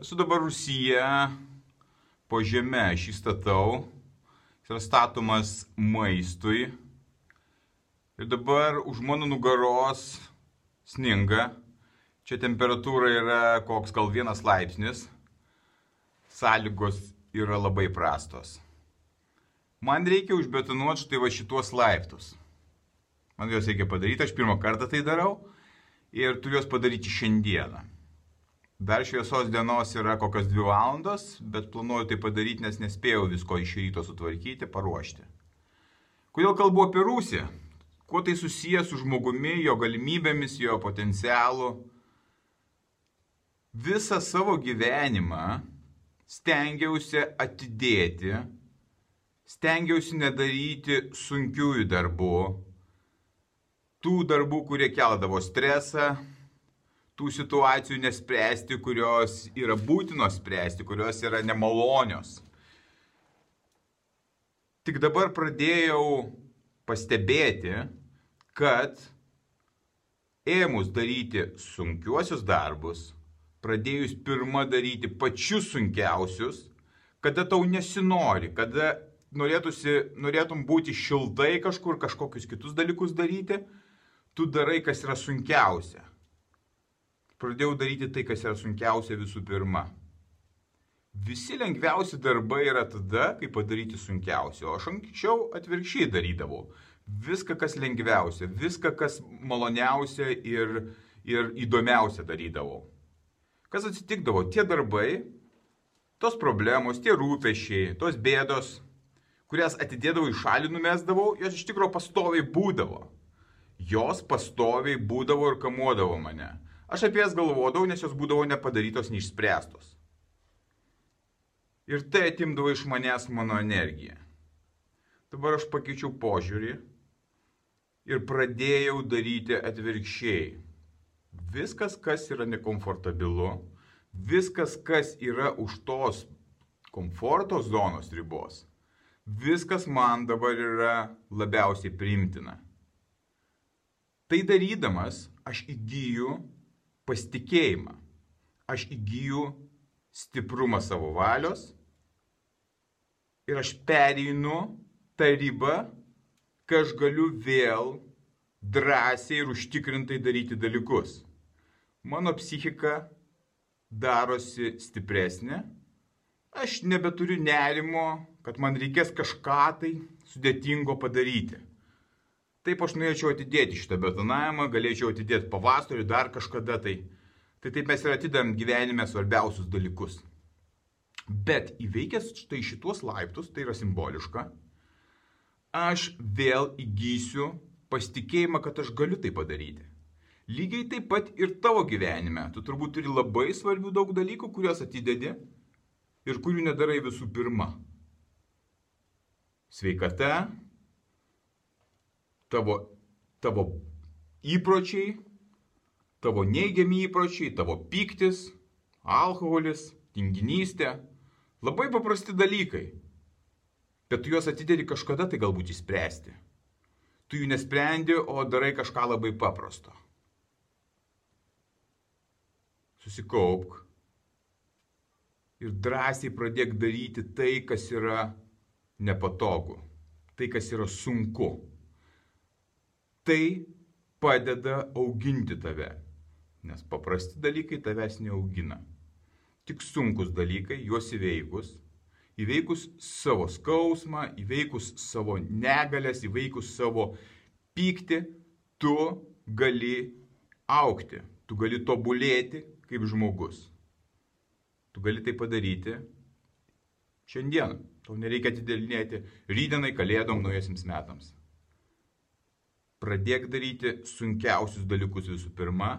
Esu dabar Rusija, po žemę aš įstatau, jis yra statomas maistui. Ir dabar už mano nugaros sninga, čia temperatūra yra koks gal vienas laipsnis, sąlygos yra labai prastos. Man reikia užbetonuoti štai va šitos laiptus. Man juos reikia padaryti, aš pirmą kartą tai darau ir turiu juos padaryti šiandieną. Dar šviesos dienos yra kokios dvi valandos, bet planuoju tai padaryti, nes nespėjau visko iš ryto sutvarkyti, paruošti. Kodėl kalbu apie Rusiją? Kuo tai susijęs su žmogumi, jo galimybėmis, jo potencialu? Visą savo gyvenimą stengiausi atidėti, stengiausi nedaryti sunkiųjų darbų, tų darbų, kurie keldavo stresą, tų situacijų nespręsti, kurios yra būtinos spręsti, kurios yra nemalonios. Tik dabar pradėjau pastebėti, kad ėmus daryti sunkiuosius darbus, pradėjus pirmą daryti pačius sunkiausius, kada tau nesinori, kada norėtųsi, norėtum būti šiltai kažkur, kažkokius kitus dalykus daryti, tu darai, kas yra sunkiausia. Pradėjau daryti tai, kas yra sunkiausia visų pirma. Visi lengviausi darbai yra tada, kai padaryti sunkiausia, o aš anksčiau atvirkščiai darydavau. Viską, kas lengviausia, viską, kas maloniausia ir, ir įdomiausia darydavau. Kas atsitikdavo? Tie darbai, tos problemos, tie rūpešiai, tos bėdos, kurias atidėdavau į šalį numesdavau, jos iš tikrųjų pastoviai būdavo jos pastoviai būdavo ir kamuodavo mane. Aš apie jas galvodavau, nes jos būdavo nepadarytos, neišspręstos. Ir tai atimdavo iš manęs mano energiją. Dabar aš pakeičiau požiūrį ir pradėjau daryti atvirkščiai. Viskas, kas yra nekomfortabilu, viskas, kas yra už tos komforto zonos ribos, viskas man dabar yra labiausiai primtina. Tai darydamas aš įgyju pasitikėjimą, aš įgyju stiprumą savo valios ir aš pereinu tą ribą, kai aš galiu vėl drąsiai ir užtikrintai daryti dalykus. Mano psichika darosi stipresnė, aš nebeturiu nerimo, kad man reikės kažką tai sudėtingo padaryti. Taip aš norėčiau atidėti šitą betonavimą, galėčiau atidėti pavasarį, dar kažkada tai. Tai taip mes ir atidam gyvenime svarbiausius dalykus. Bet įveikęs štai šituos laiptus, tai yra simboliška, aš vėl įgysiu pasitikėjimą, kad aš galiu tai padaryti. Lygiai taip pat ir tavo gyvenime. Tu turbūt turi labai svarbių daug dalykų, kuriuos atidedi ir kurių nedarai visų pirma. Sveikata, tavo, tavo įpročiai, tavo neigiami įpročiai, tavo piktis, alkoholis, tinginystė. Labai paprasti dalykai. Bet tu juos atidedi kažkada tai galbūt įspręsti. Tu jų nesprendi, o darai kažką labai paprasto. Susikaupk ir drąsiai pradėk daryti tai, kas yra nepatogu, tai, kas yra sunku tai padeda auginti tave. Nes paprasti dalykai tavęs neaugina. Tik sunkus dalykai, juos įveikus, įveikus savo skausmą, įveikus savo negalės, įveikus savo pyktį, tu gali aukti, tu gali tobulėti kaip žmogus. Tu gali tai padaryti šiandien. Tau nereikia atidelinėti rydienai, kalėdom, naujasiams metams. Pradėk daryti sunkiausius dalykus visų pirma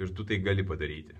ir tu tai gali padaryti.